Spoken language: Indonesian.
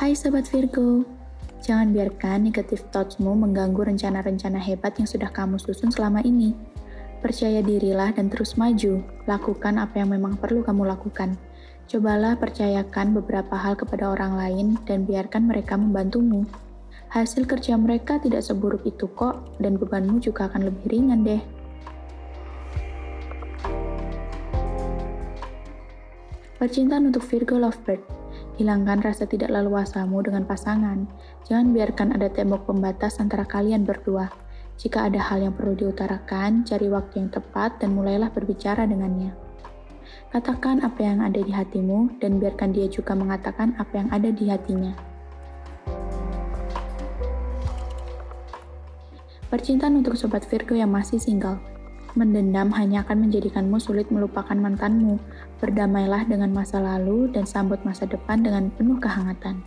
Hai Sobat Virgo, jangan biarkan negatif thoughts-mu mengganggu rencana-rencana hebat yang sudah kamu susun selama ini. Percaya dirilah dan terus maju, lakukan apa yang memang perlu kamu lakukan. Cobalah percayakan beberapa hal kepada orang lain dan biarkan mereka membantumu. Hasil kerja mereka tidak seburuk itu kok, dan bebanmu juga akan lebih ringan deh. Percintaan untuk Virgo Lovebird. Hilangkan rasa tidak leluasamu dengan pasangan. Jangan biarkan ada tembok pembatas antara kalian berdua. Jika ada hal yang perlu diutarakan, cari waktu yang tepat dan mulailah berbicara dengannya. Katakan apa yang ada di hatimu dan biarkan dia juga mengatakan apa yang ada di hatinya. Percintaan untuk sobat Virgo yang masih single. Mendendam hanya akan menjadikanmu sulit melupakan mantanmu. Berdamailah dengan masa lalu dan sambut masa depan dengan penuh kehangatan.